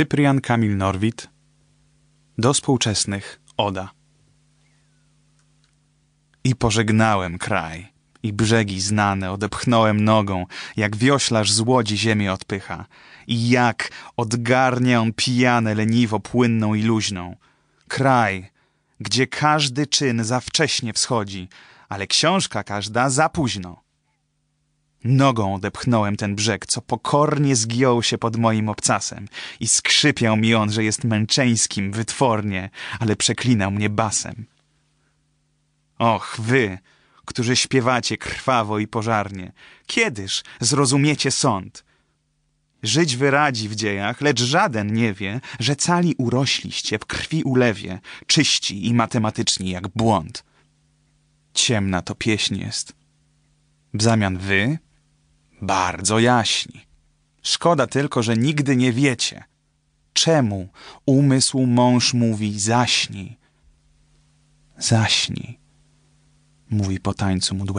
Cyprian Kamil Norwid Do współczesnych Oda I pożegnałem kraj i brzegi znane odepchnąłem nogą, jak wioślarz z łodzi ziemię odpycha. I jak odgarnia on pijane leniwo płynną i luźną. Kraj, gdzie każdy czyn za wcześnie wschodzi, ale książka każda za późno. Nogą odepchnąłem ten brzeg, co pokornie zgiął się pod moim obcasem i skrzypiał mi on, że jest męczeńskim, wytwornie, ale przeklinał mnie basem. Och, wy, którzy śpiewacie krwawo i pożarnie, kiedyż zrozumiecie sąd? Żyć wyradzi w dziejach, lecz żaden nie wie, że cali urośliście w krwi ulewie, czyści i matematyczni jak błąd. Ciemna to pieśń jest. W zamian wy bardzo jaśni. Szkoda tylko, że nigdy nie wiecie, czemu umysł mąż mówi zaśnij. Zaśnij, mówi po tańcu mdłej